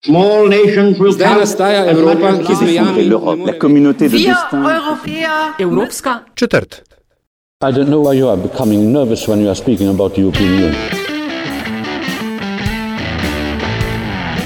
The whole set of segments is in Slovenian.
Zdaj nastaja Evropa, ki z mejami la communauté de destin. Evropska Četrt. I don't know why you are becoming nervous when you are speaking about the European Union.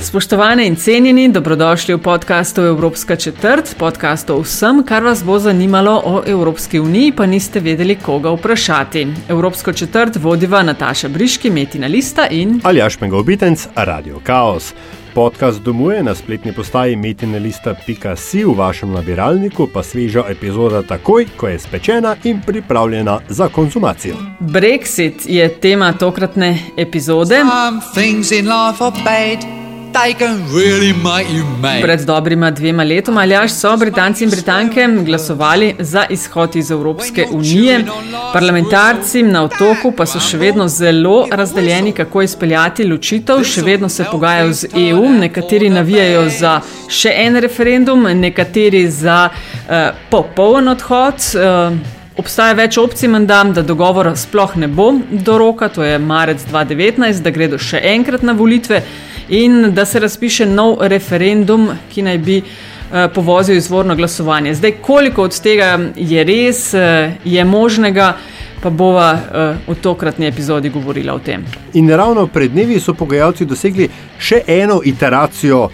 Spoštovane in cenjeni, dobrodošli v podkastu Evropska četrt, podkastu o vsem, kar vas bo zanimalo o Evropski uniji, pa niste vedeli, koga vprašati. Evropsko četrt vodiva Nataša Briški, Metina Lista in Aljaš Megovitenc, Radio Chaos. Podcast domuje na spletni postaji metinelista.si v vašem nabiralniku, pa sveža epizoda takoj, ko je spečena in pripravljena za konzumacijo. Brexit je tema tokratne epizode. Some things in life are bad, really you mad. Pred dobrima dvema letoma aljaš so Britanci in Britanke glasovali za izhod iz Evropske unije. Parlamentarci na otoku pa so še vedno zelo razdeljeni, kako izpeljati ločitev, še vedno se pogajajo z EU, nekateri navijajo za še en referendum, nekateri za uh, popoln odhod. Uh, Obstaja več opcij, menda, da dogovora sploh ne bo do roka, to je marec 2019, da gredo še enkrat na volitve in da se razpiše nov referendum, ki naj bi eh, povozil izvorno glasovanje. Zdaj, koliko od tega je res, eh, je možnega, pa bova eh, v tokratni epizodi govorila o tem. In ravno pred dnevi so pogajalci dosegli še eno iteracijo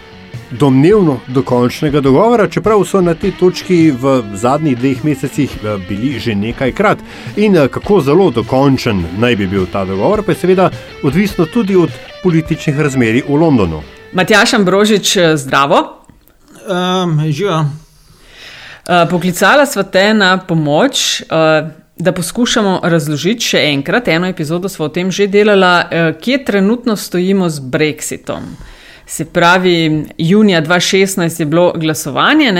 domnevno dokončnega dogovora, čeprav so na tej točki v zadnjih dveh mesecih eh, bili že nekajkrat. In eh, kako zelo dokončen naj bi bil ta dogovor, pa je seveda odvisno tudi od političnih razmerij v Londonu. Matjaš Ambrožič, eh, zdravo. Um, Živijo. Eh, Poklicala sva te na pomoč, da poskušamo razložiti še enkrat, eno epizodo smo o tem že delala, eh, kje trenutno stojimo z Brexitom. Se pravi, junija 2016 je bilo glasovanje?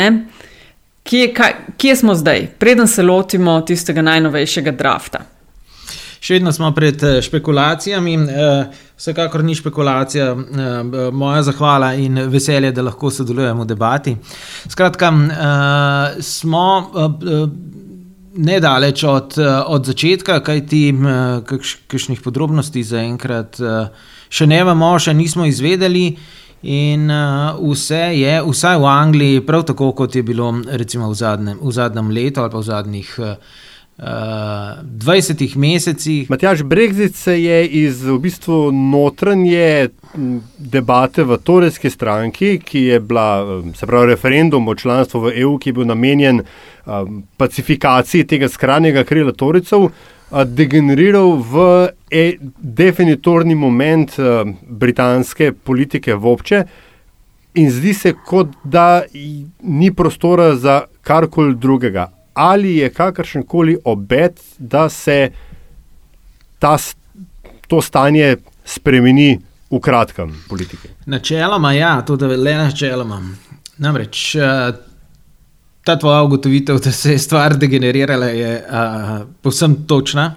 Kje, kaj, kje smo zdaj, preden se lotimo tistega najnovejšega drafta? Še vedno smo pred eh, špekulacijami. eh, Vsekakor ni špekulacija, eh, moja zahvala in veselje, da lahko sodelujemo v debati. Skratka, smo nedaleč od, od začetka, eh, kakš- kakšnih podrobnosti zaenkrat še ne vemo, še nismo izvedeli. In uh, vse je, vsaj v Angliji, prav tako kot je bilo recimo v zadnjem, v zadnjem letu ali pa v zadnjih uh, uh, 20 mesecih. Matjaž Brexit se je iz v bistvu notranje debate v Torejski stranki, ki je bila, se pravi, referendum o članstvu v EU, ki je bil namenjen um, pacifikaciji tega skrajnega krila Torecev, a, degeneriral v e, definitorni moment a, britanske politike vopče. In zdi se, kot da ni prostora za karkoli drugega. Ali je kakršen koli obet, da se ta, to stanje spremeni v kratkem politiki? Načeloma, ja, tudi le načeloma. Namreč eh, ta tvoja ugotovitev, da se je stvar degenerirala, je uh, povsem točna.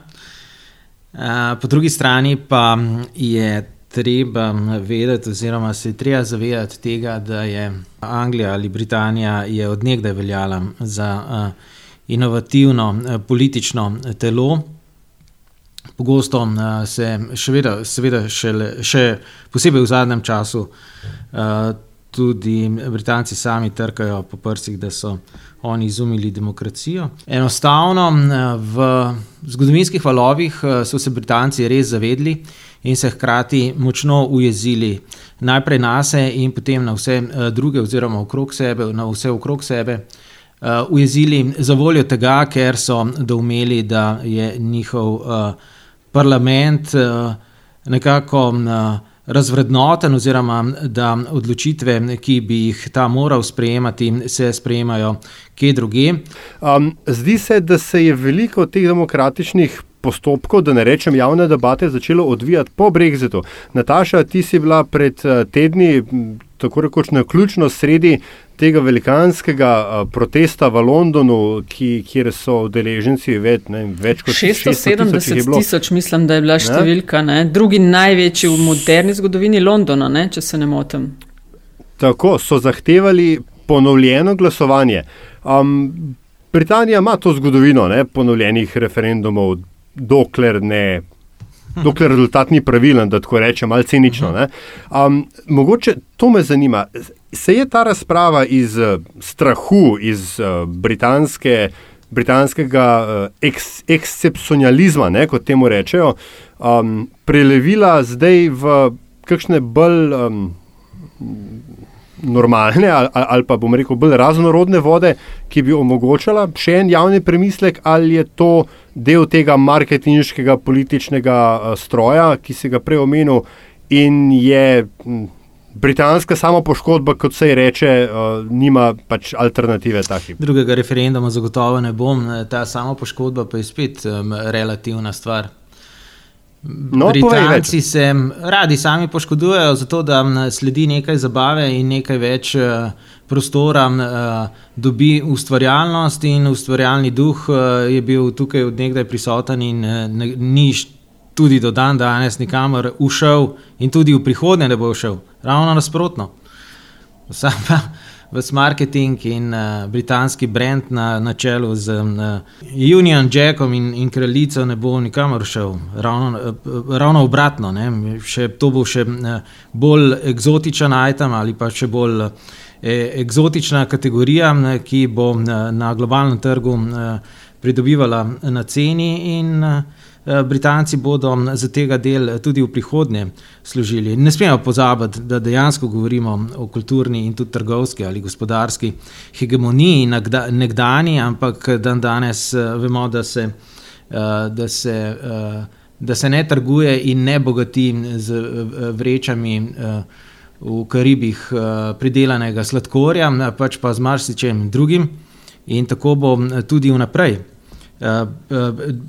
Uh, po drugi strani pa je treba vedeti, oziroma se je treba zavedati tega, da je Anglija ali Britanija je odnegdaj veljala za uh, inovativno uh, politično telo. Pogosto uh, se še vedno, seveda, šele, še posebej v zadnjem času, uh, tudi Britanci sami trkajo po prsih, da so oni izumili demokracijo. Enostavno uh, v zgodovinskih valovih uh, so se Britanci res zavedli in se hkrati močno ujezili najprej na sebe in potem na vse uh, druge, oziroma okrog sebe, na vse okrog sebe. Uh, ujezili za voljo tega, ker so doumeli, da je njihov uh, parlament uh, nekako uh, razvrednoten, oziroma da odločitve, ki bi jih ta moral sprejemati, se sprejemajo kje druge. Um, zdi se, da se je veliko teh demokratičnih postopkov, da ne rečem javne debate, začelo odvijati po Brexitu. Nataša, ti si bila pred eh, tedni, tako rekoč na ključno sredi tega velikanskega uh, protesta v Londonu, ki, kjer so udeleženci več, ne, več kot 670 jih je 670 bilo. tisoč, mislim, da je bila številka, ne? drugi največji v moderni zgodovini Londona, ne? če se ne motim. Tako so zahtevali ponovljeno glasovanje. Um, Britanija ima to zgodovino ne, ponovljenih referendumov, dokler ne dokler rezultat ni pravilen, da tako rečem, malo cinično. Ne? Um, mogoče to me zanima. Se je ta razprava iz uh, strahu, iz uh, britanske, britanskega uh, eks, ekscepcionalizma, ne, kot temu rečejo, um, prelevila zdaj v kakšne bolj. Um, normalne ali, ali pa bomo rekel bolj raznorodne vode, ki bi omogočala še en javni premislek, ali je to del tega marketinškega političnega stroja, ki si ga prej omenil, in je m, britanska samo poškodba, kot se reče, uh, nima pač alternative takih. Drugega referenduma zagotovo ne bom, ta samo poškodba pa je spet um, relativna stvar. No, Britanci se radi sami poškodujejo, zato da sledi nekaj zabave in nekaj več prostora, dobi ustvarjalnost in ustvarjalni duh je bil tukaj odnegdaj prisoten in ni tudi do dan danes nikamor ušel in tudi v prihodnje ne bo ušel. Ravno nasprotno. Sam pa ves marketing in uh, britanski brand na, na čelu z uh, Union Jackom in, in kraljico ne bo nikamor šel. Ravno, uh, ravno obratno, še, to bo še uh, bolj eksotičen item ali pa še bolj uh, eksotična kategorija, uh, ki bo uh, na globalnem trgu uh, pridobivala na ceni in Eh, Britanci bodo za tega del tudi v prihodnje služili. Ne smemo pozabiti, da dejansko govorimo o kulturni in tudi trgovski ali gospodarski hegemoniji nekdani, ampak dan danes eh, vemo, da se, eh, da se, da se ne trguje in ne bogati z vrečami. V Karibih pridelanega sladkorja, pač pa z marsičem drugim, in tako bo tudi vnaprej. Eh,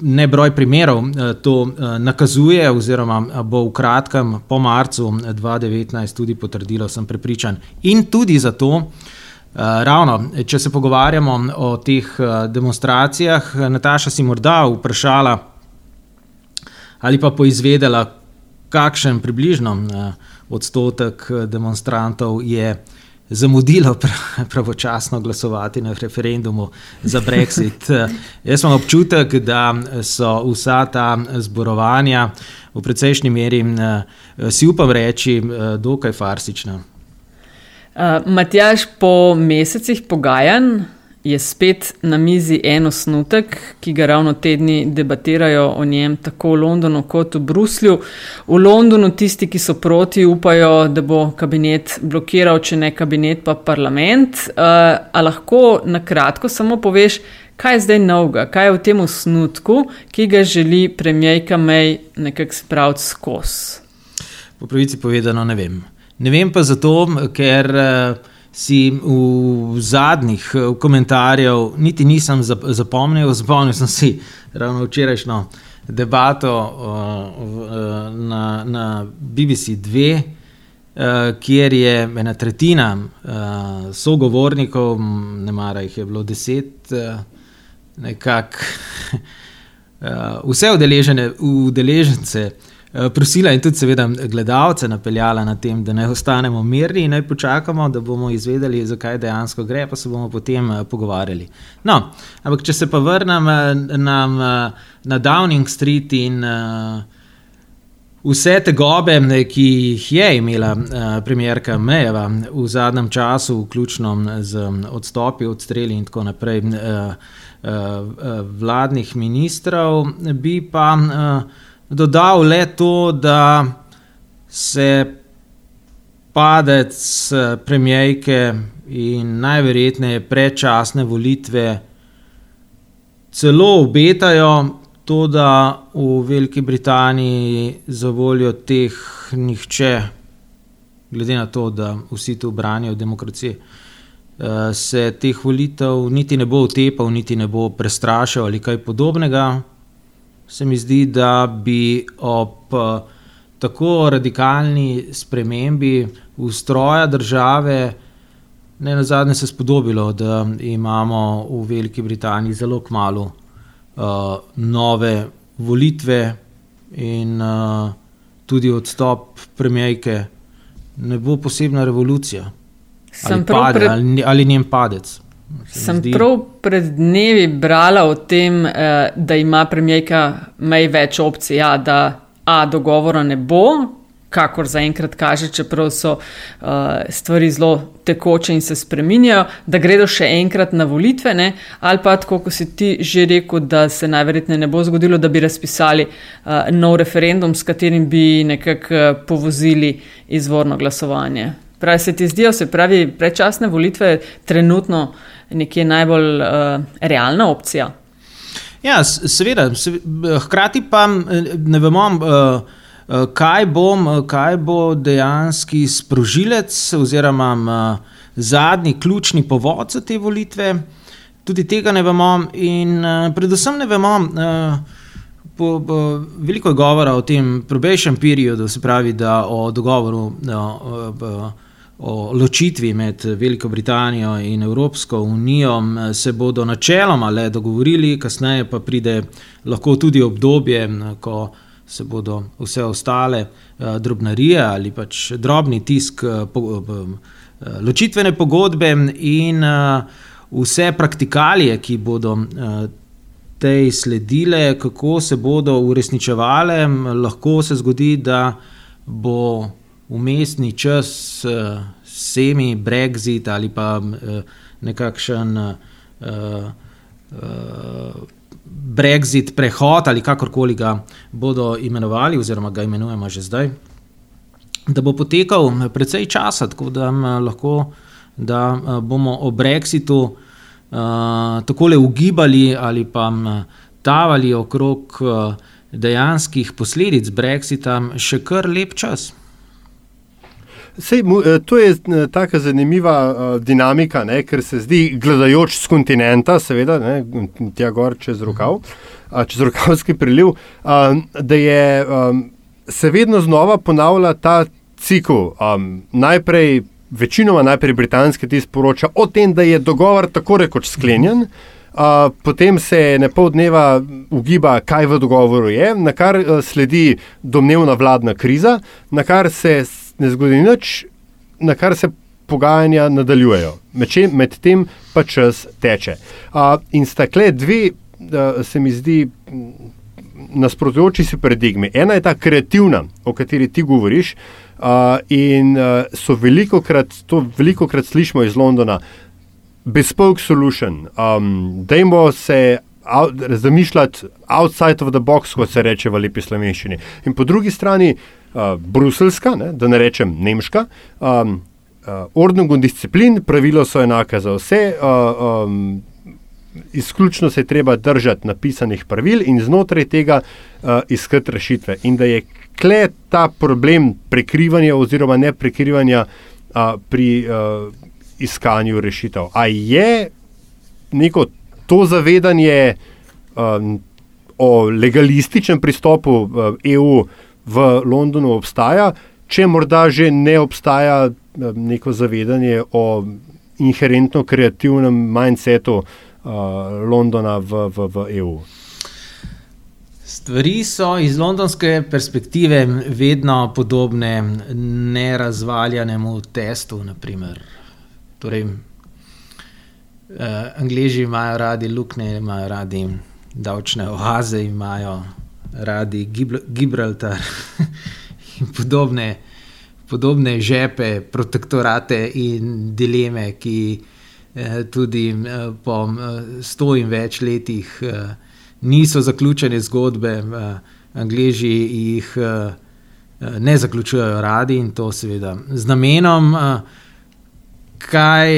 ne broj primerov eh, to eh, nakazuje, oziroma bo v kratkem, po marcu 2019, tudi potrdilo, sem prepričan. In tudi zato, ravno, če se pogovarjamo o teh demonstracijah, Nataša si morda vprašala ali pa poizvedela, kakšen približno odstotek demonstrantov je zamudilo pravočasno glasovati na referendumu za Brexit. Jaz imam občutek, da so vsa ta zborovanja v precejšnji meri, eh, si upam reči, eh, dokaj farsična. Uh, Matjaš, po mesecih pogajanj je spet na mizi en osnutek, ki ga ravno tedni debatirajo o njem, tako v Londonu kot v Bruslju. V Londonu tisti, ki so proti, upajo, da bo kabinet blokiral, če ne kabinet, pa parlament. Uh, a lahko na kratko samo poveš, kaj je zdaj novega, kaj je v tem osnutku, ki ga želi premijejka May nekako spraviti skozi. Po pravici povedano, ne vem. Ne vem pa zato, ker. Uh, si v zadnjih eh, komentarjih niti nisem zapomnil, spomnil sem si ravno včerajšnjo debato uh, na, na BBC 2, uh, kjer je ena tretjina uh, sogovornikov, ne mara jih je bilo deset, uh, nekako uh, vse udeležence. Eh, prosila in tudi, seveda, gledalce napeljala na tem, da ne ostanemo mirni in naj počakamo, da bomo izvedeli, zakaj dejansko gre, pa se bomo potem uh, pogovarjali. No, ampak če se pa vrnem uh, na, na Downing Street in vse te gobe, ki jih je imela premjerka Mejeva v zadnjem času, vključno z odstopi, odstreli in tako naprej. Vladnih ministrov, bi pa uh, dodal le to, da se padec eh, premijejke in najverjetneje predčasne volitve celo obetajo, to, da v Veliki Britaniji za voljo teh nihče, glede na to, da vsi tu branijo demokracijo. Eh, se teh volitev niti ne bo utepal, niti ne bo prestrašil ali kaj podobnega, se mi zdi, da bi ob eh, tako radikalni spremembi ustroja države, ne na zadnje se spodobilo, da imamo v Veliki Britaniji zelo kmalo uh, nove volitve in uh, tudi odstop premijejke. Ne bo posebna revolucija. Ali, pade, pred... ali, ali njen padec. Sem zdi. prav pred dnevi brala o tem, eh, da ima premijejka mej več opcij, ja, da A dogovora ne bo, kakor zaenkrat kaže, čeprav so uh, stvari zelo tekoče in se spreminjajo, da gredo še enkrat na volitve, ne? ali pa tako, kot si ti že rekel, da se najverjetneje ne bo zgodilo, da bi razpisali uh, nov referendum, s katerim bi nekako uh, povozili izvorno glasovanje. Pravi, se ti zdijo, se pravi, predčasne volitve trenutno nekje najbolj uh, realna opcija? Ja, seveda, seveda, hkrati pa ne vemo. Uh, Eh, kaj, bom, eh, kaj bo dejansko sprožilec, oziroma eh, zadnji ključni povod za te volitve. Tudi tega ne vemo, in predvsem ne vemo. Po, po, veliko je govora o tem probation periodu, se pravi, da o dogovoru, da, o, ločitvi med Veliko Britanijo in Evropsko unijo se bodo načeloma le dogovorili, kasneje pa pride lahko tudi obdobje, ko se bodo vse ostale drobnarije ali pač drobni tisk, ločitvene pogodbe in vse praktikalije, ki bodo tej sledile, kako se bodo uresničevale, lahko se zgodi, da bo umestni čas, uh, semi Brexit ali pa uh, nekakšen. Uh, uh, Brexit, prehod ali kakorkoli ga bodo imenovali, oziroma ga imenujemo že zdaj, da bo potekal precej časa, tako da, lahko, da bomo o Brexitu uh, tako le ugibali ali pa tavali okrog uh, dejanskih posledic Brexita še kar lep čas. Sej, eh, to je eh, tako zanimiva uh, dinamika, ne, ker se zdi, gledajoč z kontinenta, seveda, tja gor čez rokav, čez rokavski priliv, da je, se vedno znova ponavlja ta cikl. Najprej, večinoma najprej britanski tisk poroča o tem, da je dogovor tako rekoč sklenjen. Uh, potem se ne pol dneva ugiba, kaj v dogovoru je, na kar uh, sledi domnevna vladna kriza, na kar se ne zgodi nič, na kar se pogajanja nadaljujejo, medtem pa čas teče. Uh, in stakle dve, uh, se mi zdi, nasprotujoči si paradigmi. Ena je ta kreativna, o kateri ti govoriš, uh, in uh, so veliko krat, to veliko krat slišimo iz Londona, bespoke solution. Um, dajmo se. Zamišljati outside of the box, kot se reče v lepi slovenščini. In po drugi strani, uh, uh, bruselska, ne, da ne rečem nemška. Um, uh, Ordnung in disciplin, pravila so enake za vse. Uh, um, Izključno se je treba držati napisanih pravil in znotraj tega uh, iskati rešitve. In da je kle ta problem prekrivanja oziroma ne prekrivanja uh, pri uh, iskanju rešitev. A je neko to zavedanje um, o legalističnem pristopu uh, EU v Londonu obstaja, če morda že ne obstaja eh, neko zavedanje o inherentno kreativnem mindsetu uh, Londona v, v, v EU. Stvari so iz londonske perspektive vedno podobne nerazvaljenemu testu. Torej, eh, Angliži imajo radi luknje, imajo radi davčne oaze, imajo radi Gibraltar in podobne, podobne žepe, protektorate in dileme, ki eh, tudi eh, po eh, sto in več letih eh, niso zaključene zgodbe, eh, Angliži jih eh, ne zaključujejo radi in to seveda z namenom. Eh, Kaj,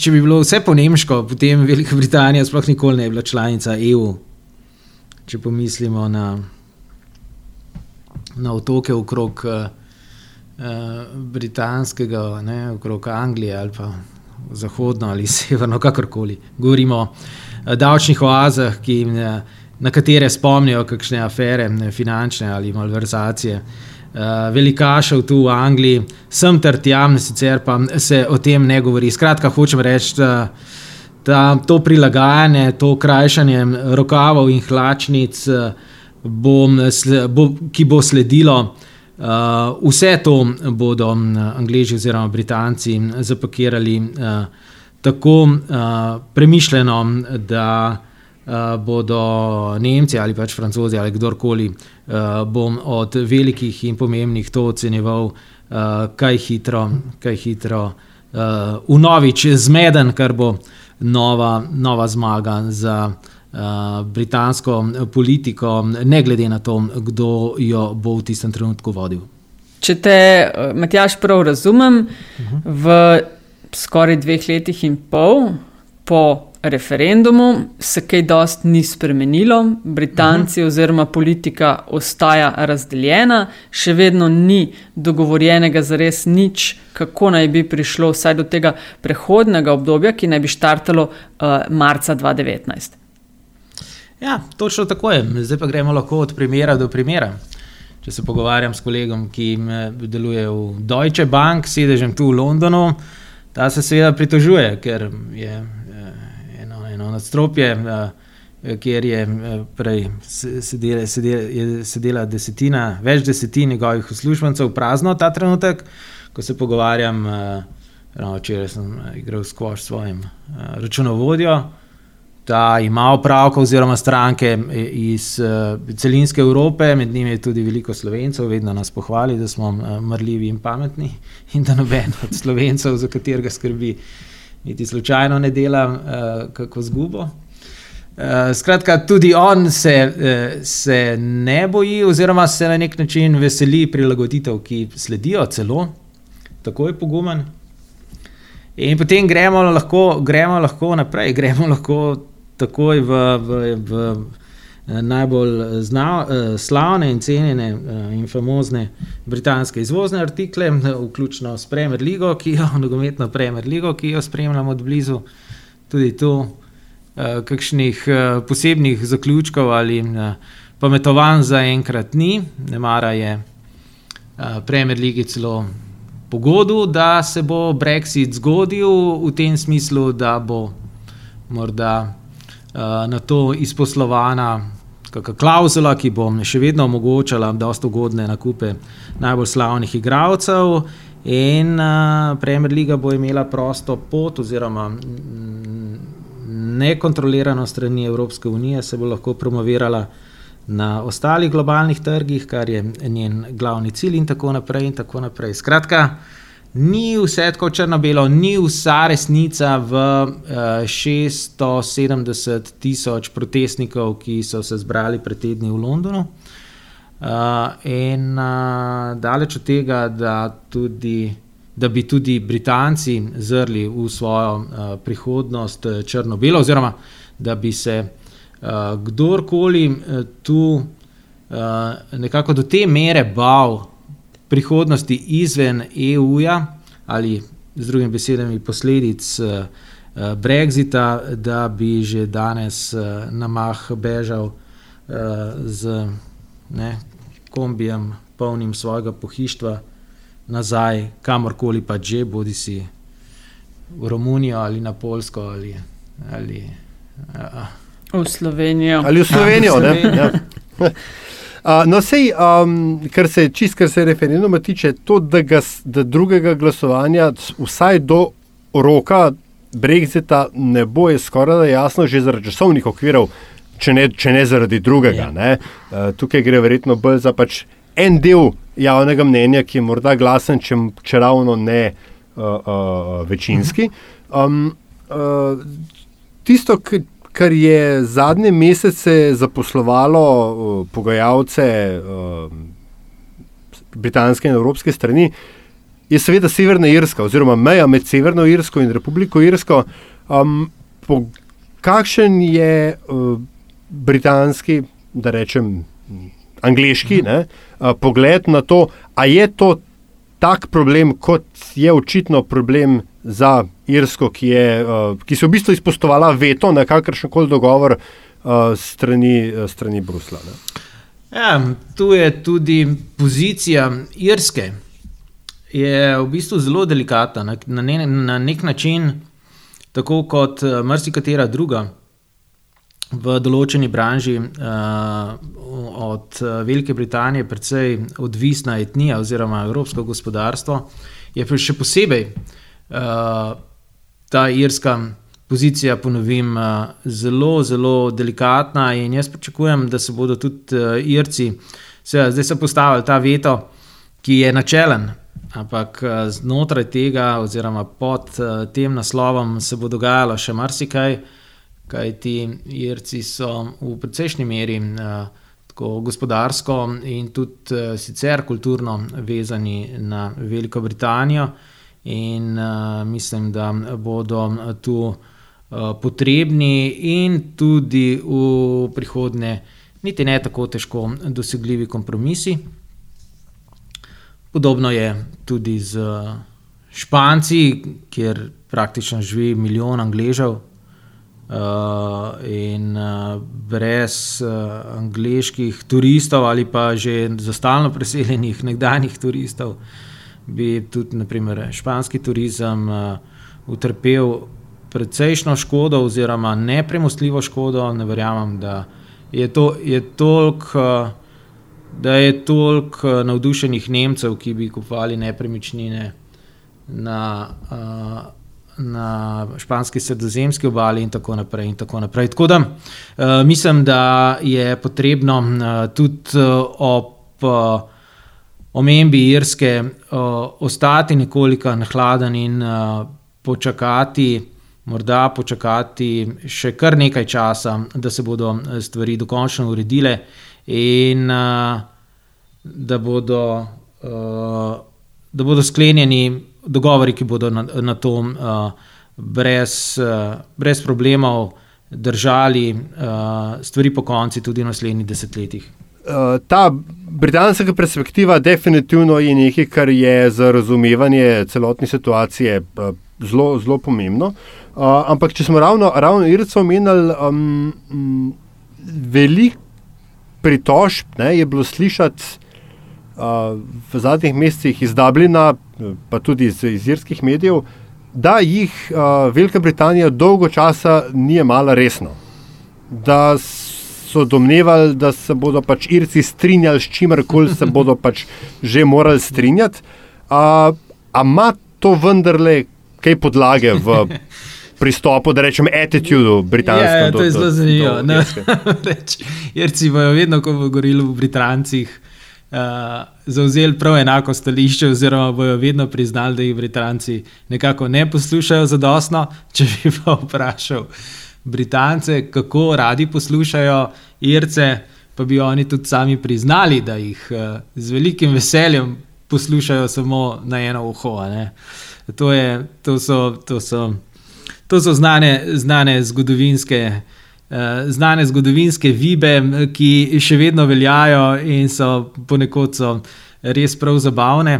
če bi bilo vse po nemško, potem Velika Britanija sploh nikoli ne bi bila članica EU, če pomislimo na, na otoke okrog uh, britanskega, ne, okrog Anglije ali pa zahodno ali severno, kakorkoli. Govorimo o davčnih oazah, ki, na katere spomnijo kakšne afere, finančne ali malverzacije. Uh, velikašev tu v Angliji, sem ter tjam, sicer pa se o tem ne govori. Skratka, hočem reči, da ta, to prilagajanje, to krajšanje rokavov in hlačnic, eh, bo, bo, ki bo sledilo, uh, vse to bodo Angliji oziroma Britanci zapakirali uh, tako uh, premišljeno, da uh, bodo Nemci ali pač Francozi ali kdorkoli, uh, bom od velikih in pomembnih to ocenjeval, uh, kaj hitro, kaj hitro, uh, unovič zmeden, kar bo nova, nova zmaga za. Uh, britansko politiko, ne glede na to, kdo jo bo v tistem trenutku vodil. Če te, Matjaš, prav razumem, uh -huh. v skoraj dveh letih in pol po referendumu se kaj dosti ni spremenilo, Britanci uh -huh. oziroma politika ostaja razdeljena, še vedno ni dogovorjenega za res nič, kako naj bi prišlo vsaj do tega prehodnega obdobja, ki naj bi štartalo uh, marca 2019. Ja, točno tako je. Zdaj pa gremo lahko od primera do primera. Če se pogovarjam s kolegom, ki deluje v Deutsche Bank, sedežem tu v Londonu, ta se seveda pritožuje, ker je eno nadstropje, eh, kjer je eh, prej sedela, sedela, sedela desetina, več desetin njegovih uslužbencev, prazno ta trenutek, ko se pogovarjam. Eh, ravno včeraj sem igral skvoš s svojim računovodjo. Ta ima opravka, oziroma stranke iz celinske Evrope, med njimi je tudi veliko slovencev, vedno nas pohvali, da smo mrljivi in pametni, in da noben od slovencev, za katerega skrbi uh, niti slučajno ne dela uh, kako zgubo. Uh, skratka, tudi on se, uh, se ne boji, oziroma se na nek način veseli prilagoditev, ki sledijo, celo tako je pogumen. In potem gremo lahko, gremo lahko naprej, gremo lahko takoj v, v, v najbolj eh, zna, eh, slavne in cenjene in famozne britanske izvozne artikle, vključno s Premier League, ki jo, nogometno Premier League, ki jo spremljamo od blizu, tudi tu, kakšnih posebnih zaključkov ali pametovanj za enkrat ni, ne mara je Premier League celo. Pogodu, da se bo Brexit zgodil v tem smislu, da bo morda uh, na to izposlovana kakšna klauzula, ki bo še vedno omogočala dosta ugodne nakupe najbolj slavnih igralcev. In uh, Premier League bo imela prosto pot, oziroma nekontrolirano strani Evropske unije, se bo lahko promovirala na ostalih globalnih trgih, kar je njen glavni cilj, in tako naprej. In tako naprej. Skratka, uh, ni vse tako črno-belo, ni vsa resnica v uh, eh, 670 tisoč protestnikov, ki so se zbrali pred tedni v Londonu. Uh, in uh, daleč od tega, da, tudi, da bi tudi Britanci zrli v svojo uh, prihodnost črno-belo, oziroma da bi se uh, kdorkoli uh, tu uh, nekako do te mere bal prihodnosti izven EU-ja ali z drugimi besedami posledic uh, Brexita, da bi že danes uh, na mah bežal z ne, kombijem, polnim svojega pohištva nazaj, kamorkoli pa že, bodi si v Romunijo ali na Polsko ali. ali uh, v Slovenijo. Ali v Slovenijo, ja, v Slovenijo. ne? Ja. Uh, no, sej, um, kar se čist, kar se referenduma tiče, to, da, ga, da drugega glasovanja, vsaj do roka Brexita, ne bo je skoraj da jasno, že zaradi časovnih okvirov, če ne, če ne zaradi drugega. Ja. Ne? Uh, tukaj gre verjetno bolj za pač en del javnega mnenja, ki je morda glasen, če, če ravno ne uh, uh, večinski. Um, uh, tisto, ki kar je zadnje mesece zaposlovalo uh, pogajalce uh, britanske in evropske strani, je seveda Severna Irska, oziroma meja med Severno Irsko in Republiko Irsko. Um, po, kakšen je uh, britanski, da rečem, angliški ne, uh, pogled na to, ali je to tak problem, kot je očitno problem za Irsko, ki, je, uh, ki se v bistvu izpostovala veto na kakršen koli dogovor uh, strani, uh, strani Brusla. Ja, tu je tudi pozicija Irske, je v bistvu zelo delikatna, na, na, ne, na nek način, tako kot marsikatera druga. V določeni branži uh, od Velike Britanije, predvsej odvisna etnija oziroma evropsko gospodarstvo, je še posebej uh, ta irska pozicija, ponovim, zelo, zelo delikatna in jaz pričakujem, da se bodo tudi Irci, se, zdaj so postavili ta veto, ki je načelen. Ampak znotraj tega, oziroma pod tem naslovom, se bo dogajalo še marsikaj, kajti Irci so v precejšnji meri uh, tako gospodarsko in tudi uh, sicer kulturno vezani na Veliko Britanijo, in uh, mislim, da bodo tu uh, potrebni in tudi v prihodnje, niti ne tako težko dosegljivi kompromisi. Podobno je tudi z Španci, kjer praktično živi milijon Angležev, Uh, in uh, brez uh, angliških turistov ali pa že za stalno preseljenih nekdanjih turistov, bi tudi naprimer, španski turizem uh, utrpel precejšno škodo, oziroma nepremostljivo škodo. Ne verjamem, da je to toliko. Da je toliko navdušenih Nemcev, ki bi kupovali nepremičnine na uh, na španski sredozemski obali, in tako naprej. In tako naprej. Tako da uh, mislim, da je potrebno uh, tudi uh, ob uh, omembi Irske uh, ostati nekoliko nahladen in uh, počakati. Morda počakati še kar nekaj časa, da se bodo stvari dokončno uredile, in uh, da, bodo, uh, da bodo sklenjeni dogovori, ki bodo na, na tom uh, brez, uh, brez problemov držali uh, stvari po konci tudi v naslednjih desetletjih. Uh, ta britanska perspektiva definitivno je nekaj, kar je za razumevanje celotne situacije uh, zelo, zelo pomembno. Uh, ampak, če smo ravno, ravno Irce omenjali, um, veliko pritožb ne, je bilo slišati v zadnjih mesecih iz Dublina, pa tudi iz, iz irskih medijev, da jih uh, Velika Britanija dolgo časa ni imala resno. Da so domnevali, da se bodo pač Irci strinjali s čimerkoli se bodo pač že morali strinjati. Ampak ima to vendarle kaj podlage v pristopu, da rečem, attitudu britanskega? Ja, ja, to je zelo zanimivo. Irci bojo vedno, ko bodo govorili o Britancih uh, zauzeli prav enako stališče, oziroma bojo vedno priznali, da jih Britanci nekako ne poslušajo zadostno. Če bi pa vprašal Britance, kako radi poslušajo Irce, pa bi oni tudi sami priznali, da jih uh, z velikim veseljem poslušajo samo na eno uho. To, je, to, so, to, so, to so znane, znane zgodovinske. Eh, znane zgodovinske vibe, ki še vedno veljajo in so ponekod so res prav zabavne,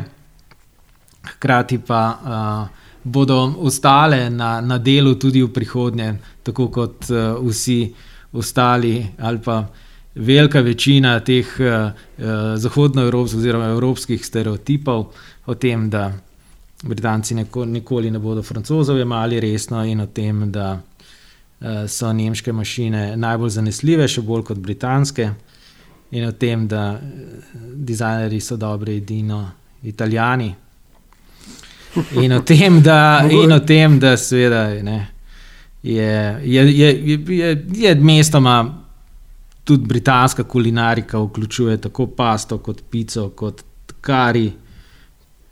hkrati pa uh, bodo ostale na, na delu tudi v prihodnje, tako kot uh, vsi ostali ali pa. Velika večina teh uh, zahodnoevropskih oziroma evropskih stereotipov o tem, da Britanci neko, nikoli ne bodo francozov imeli resno, in o tem, da Eh, so nemške mašine najbolj zanesljive, še bolj kot britanske, in o tem, da eh, dizajnerji so dobri, edino italijani. In o tem, da, in o tem, da seveda, ne, je, je, je, je, je mestoma tudi britanska kulinarika, vključuje tako pasto, kot pico, kot kari.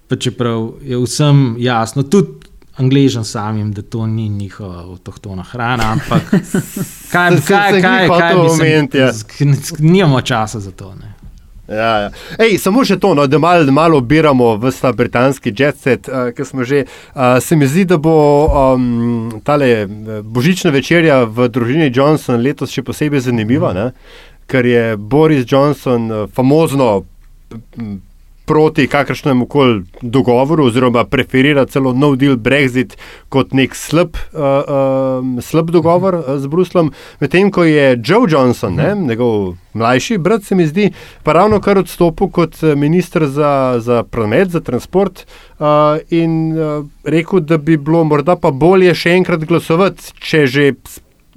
Pa čeprav je vsem jasno, tudi Angležem samim, da to ni njihova avtohtona hrana, ampak kaj, kaj, kaj, kaj bi moment, ja. Nimamo časa za to. Ne. Ja, ja. Ej, samo še to, no, da malo mal obiramo v ta britanski jet set, uh, ki smo že. Uh, se mi zdi, da bo um, ta božična večerja v družini Johnson letos še posebej zanimiva, ne? ker je Boris Johnson famozno proti kakršnemu koli dogovoru, oziroma preferira celo no deal Brexit kot nek slab, uh, uh, slab dogovor uh, z Bruslom. Medtem ko je Joe Johnson, ne, njegov mlajši brat, se mi zdi, pa ravno kar odstopil kot ministr za, za promet, za transport uh, in uh, rekel, da bi bilo morda pa bolje še enkrat glasovati, če že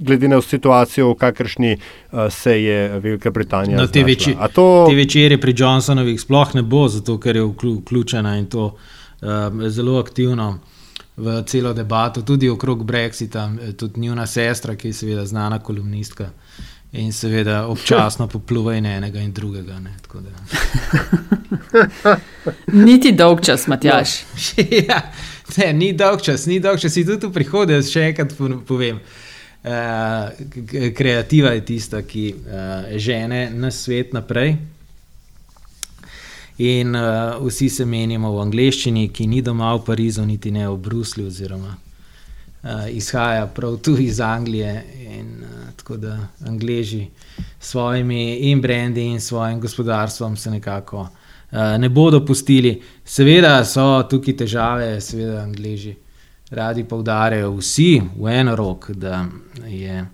glede na situacijo, v kakršni uh, se je Velika Britanija. No, te, veči, to... te večere pri Johnsonovih sploh ne bo, zato ker je vključena in to uh, zelo aktivno v celo debato, tudi okrog Brexita, tudi njuna sestra, ki je seveda znana kolumnistka. In seveda občasno popluva in enega in drugega. Ne, Niti dolg čas, Matjaš. No, ja, ne, ni dolg čas, ni dolg čas, tudi v prihodnje, še enkrat povem. Uh, kreativa je tista, ki uh, žene na svet naprej. In uh, vsi se menimo v angleščini, ki ni doma v Parizu, niti ne v Bruslju, oziroma uh, izhaja prav tu iz Anglije. In, uh, tako da Angliji s svojimi in brendi in svojim gospodarstvom se nekako uh, ne bodo pustili. Seveda so tukaj težave, seveda Angliji radi poudarjajo vsi v eno rok, da je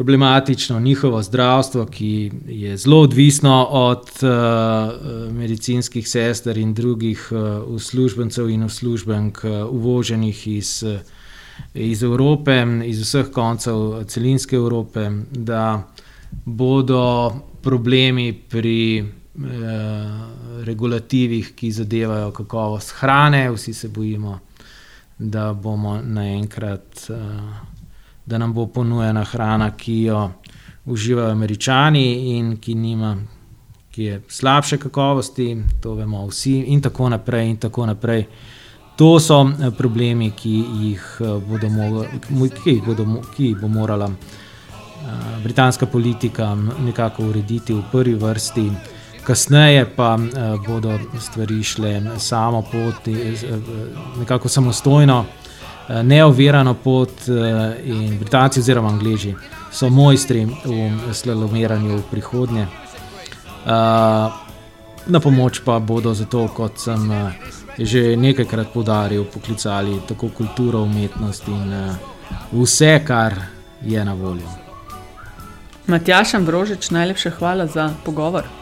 problematično njihovo zdravstvo, ki je zelo odvisno od uh, medicinskih sester in drugih uh, uslužbencev in uslužbenk, uh, uvoženih iz, iz Evrope, iz vseh koncev celinske Evrope, da bodo problemi pri regulativih, ki zadevajo kakovost hrane, vsi se bojimo, da bomo naenkrat. Uh, da nam bo ponujena hrana, ki jo uživajo američani in ki, nima, ki je slabše kakovosti, to vemo vsi, in tako naprej. In tako naprej. To so eh, problemi, ki jih, eh, bodo, ki bodo, ki jih bo morala eh, britanska politika nekako urediti v prvi vrsti. Kasneje pa bodo stvari šle samo poti, nekako samostojno, Eh, neovirano pot eh, in Britanci oziroma Angliji so mojstri v slalomiranju v prihodnje. Eh, na pomoč pa bodo zato, kot sem že nekajkrat podaril, poklicali tako kulturo, umetnost in vse, kar je na voljo. Matjaš Ambrožič, najlepša hvala za pogovor.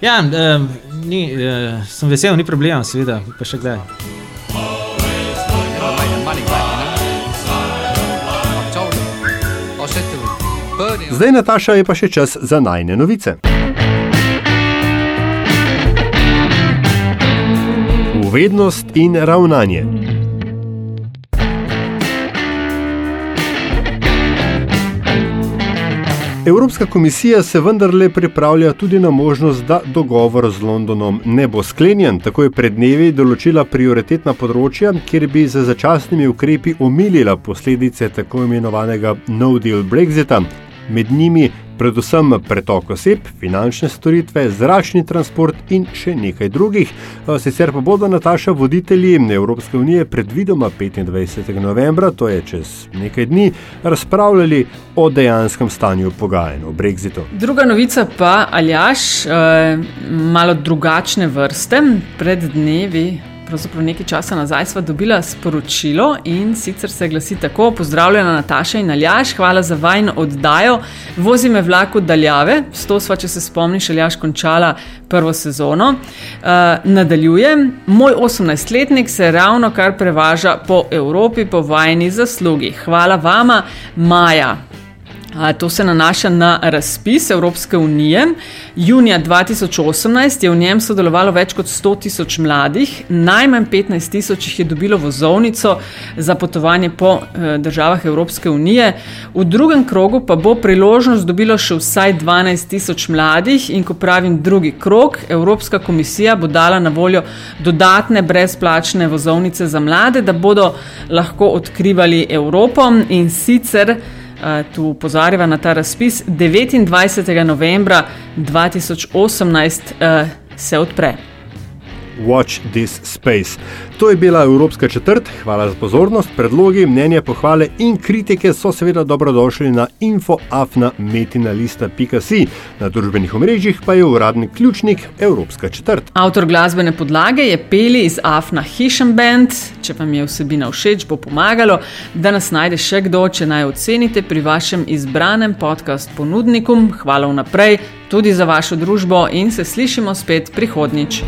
Ja, eh, ni, eh, sem vesel, ni problema, seveda, pa še kdaj. Zdaj, Nataša, je pa še čas za najne novice. Uvednost in ravnanje. Evropska komisija se vendarle pripravlja tudi na možnost, da dogovor z Londonom ne bo sklenjen. Tako je pred dnevi določila prioritetna področja, kjer bi z začasnimi ukrepi omilila posledice tako imenovanega no-deal Brexita, med njimi predvsem pretok oseb, finančne storitve, zračni transport in še nekaj drugih. Sicer pa bodo Nataša voditelji Evropske unije predvidoma 25. novembra, to je čez nekaj dni, razpravljali o dejanskem stanju pogajanj o Brexitu. Druga novica pa, Aljaš, eh, malo drugačne vrste. Pred dnevi pravzaprav nekaj časa nazaj sva dobila sporočilo in sicer se glasi tako: Pozdravljena Nataša in Aljaš, hvala za vajno oddajo. Vozi me vlak od daljave, s to sva, če se spomniš, Aljaš končala prvo sezono. Uh, nadaljujem, moj 18-letnik se ravno kar prevaža po Evropi po vajni zaslugi. Hvala vama, Maja. To se nanaša na razpis Evropske unije. Junija 2018 je v njem sodelovalo več kot 100 tisoč mladih, najmanj 15 tisoč jih je dobilo vozovnico za potovanje po eh, državah Evropske unije. V drugem krogu pa bo priložnost dobilo še vsaj 12 tisoč mladih in ko pravim drugi krog, Evropska komisija bo dala na voljo dodatne brezplačne vozovnice za mlade, da bodo lahko odkrivali Evropo in sicer tu upozarjava na ta razpis, 29. novembra 2018 uh, se odpre. Watch this space. To je bila Evropska četrt, hvala za pozornost. Predlogi, mnenja, pohvale in kritike so seveda dobrodošli na infoafnametinalista.si. Na družbenih omrežjih pa je uradni ključnik Evropska četrt. Avtor glasbene podlage je Peli iz Afna Hishem Band. Če vam je vsebina všeč, bo pomagalo, da nas najde še kdo, če naj ocenite pri vašem izbranem podcast ponudniku. Hvala vnaprej tudi za vašo družbo in se slišimo spet prihodnjič.